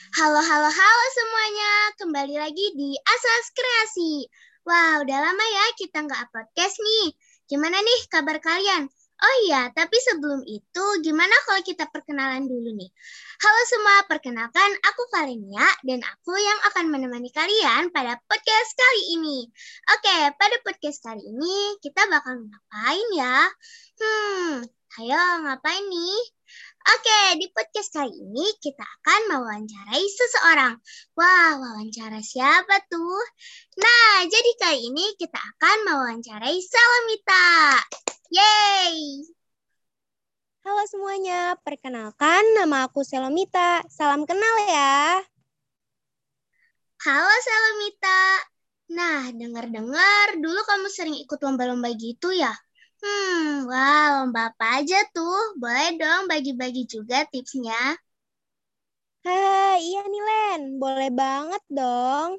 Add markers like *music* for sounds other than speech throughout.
Halo, halo, halo semuanya. Kembali lagi di Asas Kreasi. Wah, udah lama ya kita nggak podcast nih. Gimana nih kabar kalian? Oh iya, tapi sebelum itu gimana kalau kita perkenalan dulu nih? Halo semua, perkenalkan aku Valenia dan aku yang akan menemani kalian pada podcast kali ini. Oke, pada podcast kali ini kita bakal ngapain ya? Hmm, ayo ngapain nih? Oke, di podcast kali ini kita akan mewawancarai seseorang. Wah, wawancara siapa tuh? Nah, jadi kali ini kita akan mewawancarai Salamita. Yeay! Halo semuanya, perkenalkan nama aku Selomita. Salam kenal ya. Halo Salamita. Nah, dengar-dengar dulu kamu sering ikut lomba-lomba gitu ya? Hmm, wah lomba apa aja tuh? Boleh dong bagi-bagi juga tipsnya. Hai, iya nih Len, boleh banget dong.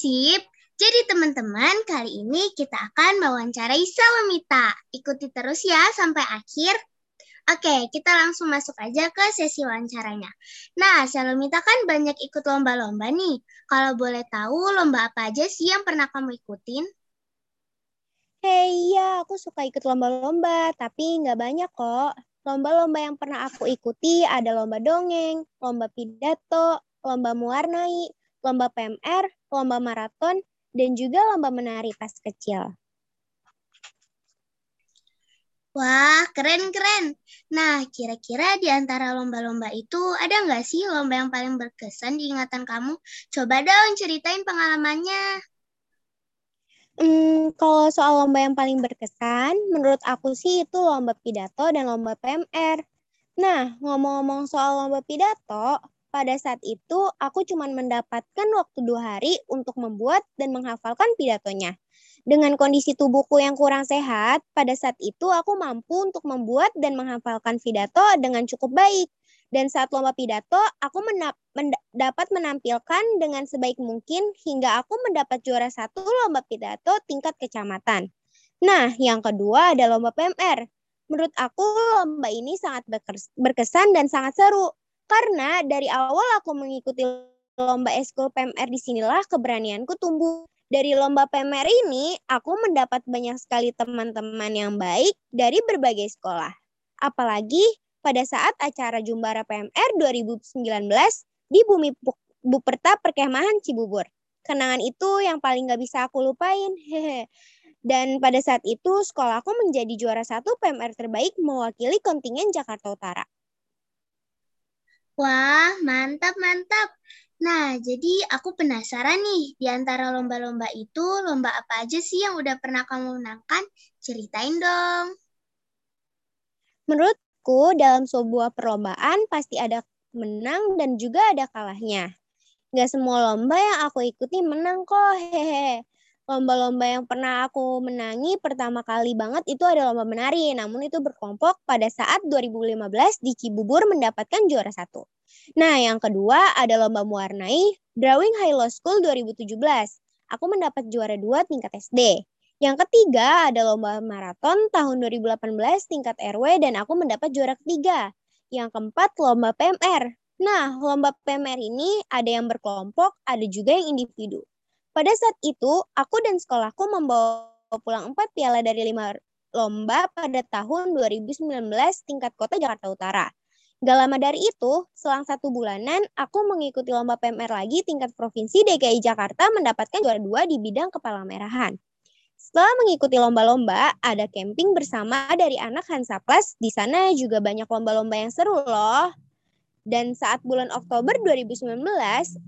Sip, jadi teman-teman kali ini kita akan mewawancarai Salamita. Ikuti terus ya sampai akhir. Oke, kita langsung masuk aja ke sesi wawancaranya. Nah, Salomita kan banyak ikut lomba-lomba nih. Kalau boleh tahu, lomba apa aja sih yang pernah kamu ikutin? Hei, iya aku suka ikut lomba-lomba, tapi nggak banyak kok. Lomba-lomba yang pernah aku ikuti ada lomba dongeng, lomba pidato, lomba mewarnai, lomba PMR, lomba maraton, dan juga lomba menari pas kecil. Wah, keren-keren. Nah, kira-kira di antara lomba-lomba itu ada nggak sih lomba yang paling berkesan di ingatan kamu? Coba dong ceritain pengalamannya. Hmm, kalau soal lomba yang paling berkesan, menurut aku sih itu lomba pidato dan lomba PMR. Nah, ngomong-ngomong soal lomba pidato, pada saat itu aku cuma mendapatkan waktu dua hari untuk membuat dan menghafalkan pidatonya. Dengan kondisi tubuhku yang kurang sehat, pada saat itu aku mampu untuk membuat dan menghafalkan pidato dengan cukup baik. Dan saat lomba pidato, aku menap, mend dapat menampilkan dengan sebaik mungkin hingga aku mendapat juara satu lomba pidato tingkat kecamatan. Nah, yang kedua ada lomba PMR. Menurut aku lomba ini sangat berkesan dan sangat seru. Karena dari awal aku mengikuti lomba eskul PMR di sinilah keberanianku tumbuh. Dari lomba PMR ini, aku mendapat banyak sekali teman-teman yang baik dari berbagai sekolah. Apalagi pada saat acara Jumbara PMR 2019 di Bumi Buperta Perkemahan Cibubur. Kenangan itu yang paling gak bisa aku lupain. Hehe. Dan pada saat itu sekolah aku menjadi juara satu PMR terbaik mewakili kontingen Jakarta Utara. Wah, mantap, mantap. Nah, jadi aku penasaran nih, di antara lomba-lomba itu, lomba apa aja sih yang udah pernah kamu menangkan? Ceritain dong. Menurut menurutku dalam sebuah perlombaan pasti ada menang dan juga ada kalahnya. Gak semua lomba yang aku ikuti menang kok, hehe. Lomba-lomba yang pernah aku menangi pertama kali banget itu ada lomba menari, namun itu berkelompok pada saat 2015 di Cibubur mendapatkan juara satu. Nah, yang kedua ada lomba mewarnai Drawing High Law School 2017. Aku mendapat juara dua tingkat SD. Yang ketiga ada lomba maraton tahun 2018 tingkat RW dan aku mendapat juara ketiga. Yang keempat lomba PMR. Nah, lomba PMR ini ada yang berkelompok, ada juga yang individu. Pada saat itu, aku dan sekolahku membawa pulang empat piala dari lima lomba pada tahun 2019 tingkat kota Jakarta Utara. Gak lama dari itu, selang satu bulanan, aku mengikuti lomba PMR lagi tingkat provinsi DKI Jakarta mendapatkan juara dua di bidang kepala merahan. Setelah mengikuti lomba-lomba, ada camping bersama dari anak Hansa Plus. Di sana juga banyak lomba-lomba yang seru loh. Dan saat bulan Oktober 2019,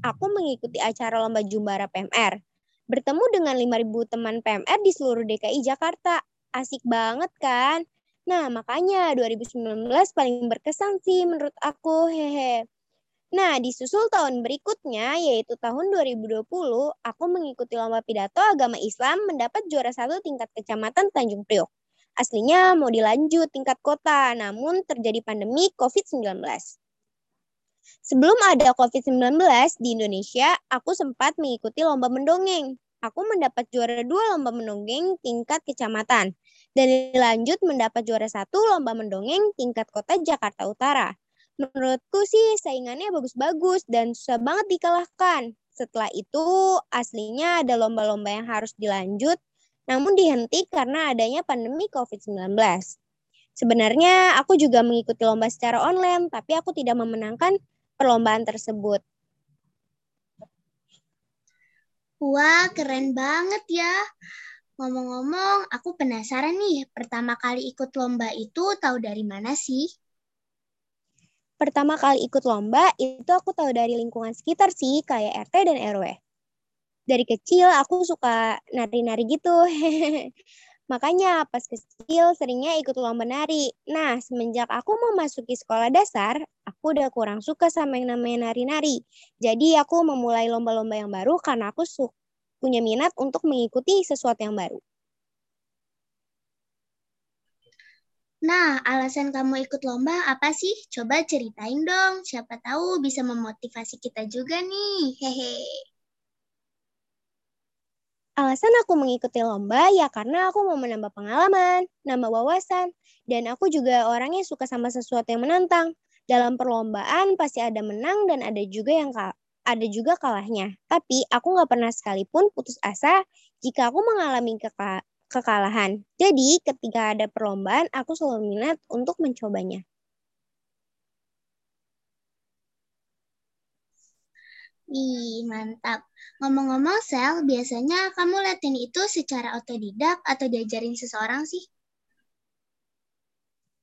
aku mengikuti acara lomba Jumbara PMR. Bertemu dengan 5.000 teman PMR di seluruh DKI Jakarta. Asik banget kan? Nah, makanya 2019 paling berkesan sih menurut aku. Hehe. Nah, di susul tahun berikutnya, yaitu tahun 2020, aku mengikuti lomba pidato agama Islam mendapat juara satu tingkat kecamatan Tanjung Priok. Aslinya mau dilanjut tingkat kota, namun terjadi pandemi COVID-19. Sebelum ada COVID-19 di Indonesia, aku sempat mengikuti lomba mendongeng. Aku mendapat juara dua lomba mendongeng tingkat kecamatan. Dan dilanjut mendapat juara satu lomba mendongeng tingkat kota Jakarta Utara. Menurutku sih saingannya bagus-bagus dan susah banget dikalahkan. Setelah itu aslinya ada lomba-lomba yang harus dilanjut, namun dihenti karena adanya pandemi COVID-19. Sebenarnya aku juga mengikuti lomba secara online, tapi aku tidak memenangkan perlombaan tersebut. Wah, keren banget ya. Ngomong-ngomong, aku penasaran nih, pertama kali ikut lomba itu tahu dari mana sih? Pertama kali ikut lomba, itu aku tahu dari lingkungan sekitar sih, kayak RT dan RW. Dari kecil aku suka nari-nari gitu. *laughs* Makanya pas kecil seringnya ikut lomba nari. Nah, semenjak aku memasuki sekolah dasar, aku udah kurang suka sama yang namanya nari-nari. Jadi aku memulai lomba-lomba yang baru karena aku su punya minat untuk mengikuti sesuatu yang baru. Nah, alasan kamu ikut lomba apa sih? Coba ceritain dong, siapa tahu bisa memotivasi kita juga nih. Hehe. Alasan aku mengikuti lomba ya karena aku mau menambah pengalaman, nambah wawasan, dan aku juga orangnya suka sama sesuatu yang menantang. Dalam perlombaan pasti ada menang dan ada juga yang kal ada juga kalahnya. Tapi aku nggak pernah sekalipun putus asa jika aku mengalami keka kekalahan. Jadi ketika ada perlombaan aku selalu minat untuk mencobanya. Ih, mantap. Ngomong-ngomong, Sel, biasanya kamu latihan itu secara otodidak atau diajarin seseorang sih?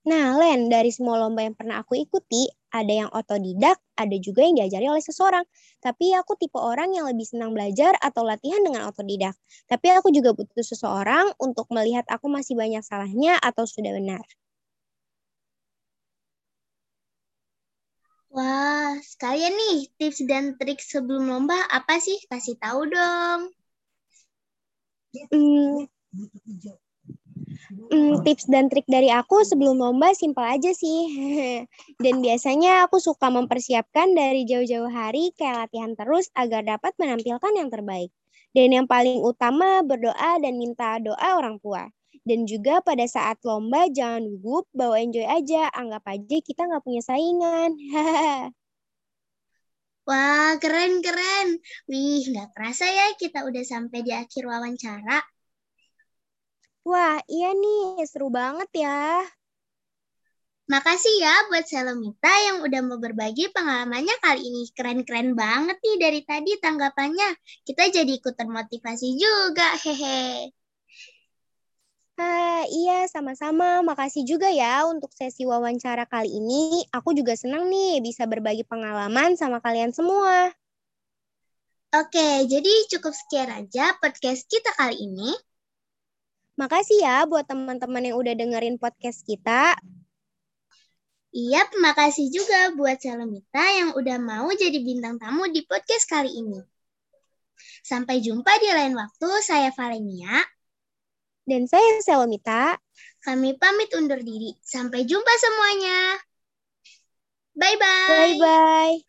Nah, Len, dari semua lomba yang pernah aku ikuti, ada yang otodidak, ada juga yang diajari oleh seseorang. Tapi aku tipe orang yang lebih senang belajar atau latihan dengan otodidak. Tapi aku juga butuh seseorang untuk melihat aku masih banyak salahnya atau sudah benar. Wah, sekalian nih tips dan trik sebelum lomba apa sih? Kasih tahu dong. Hmm, hmm, tips dan trik dari aku sebelum lomba simpel aja sih. *laughs* Dan biasanya aku suka mempersiapkan dari jauh-jauh hari kayak latihan terus agar dapat menampilkan yang terbaik. Dan yang paling utama berdoa dan minta doa orang tua. Dan juga pada saat lomba jangan gugup, bawa enjoy aja. Anggap aja kita nggak punya saingan. *laughs* Wah, keren-keren. Wih, nggak kerasa ya kita udah sampai di akhir wawancara. Wah, iya nih, seru banget ya. Makasih ya buat Salomita yang udah mau berbagi pengalamannya kali ini. Keren-keren banget nih dari tadi tanggapannya. Kita jadi ikut termotivasi juga, hehe. Uh, iya, sama-sama. Makasih juga ya untuk sesi wawancara kali ini. Aku juga senang nih bisa berbagi pengalaman sama kalian semua. Oke, jadi cukup sekian aja podcast kita kali ini. Makasih ya buat teman-teman yang udah dengerin podcast kita. Iya, terima kasih juga buat Salomita yang udah mau jadi bintang tamu di podcast kali ini. Sampai jumpa di lain waktu. Saya Valenia. Dan saya Selomita. Kami pamit undur diri. Sampai jumpa semuanya. Bye-bye. Bye-bye.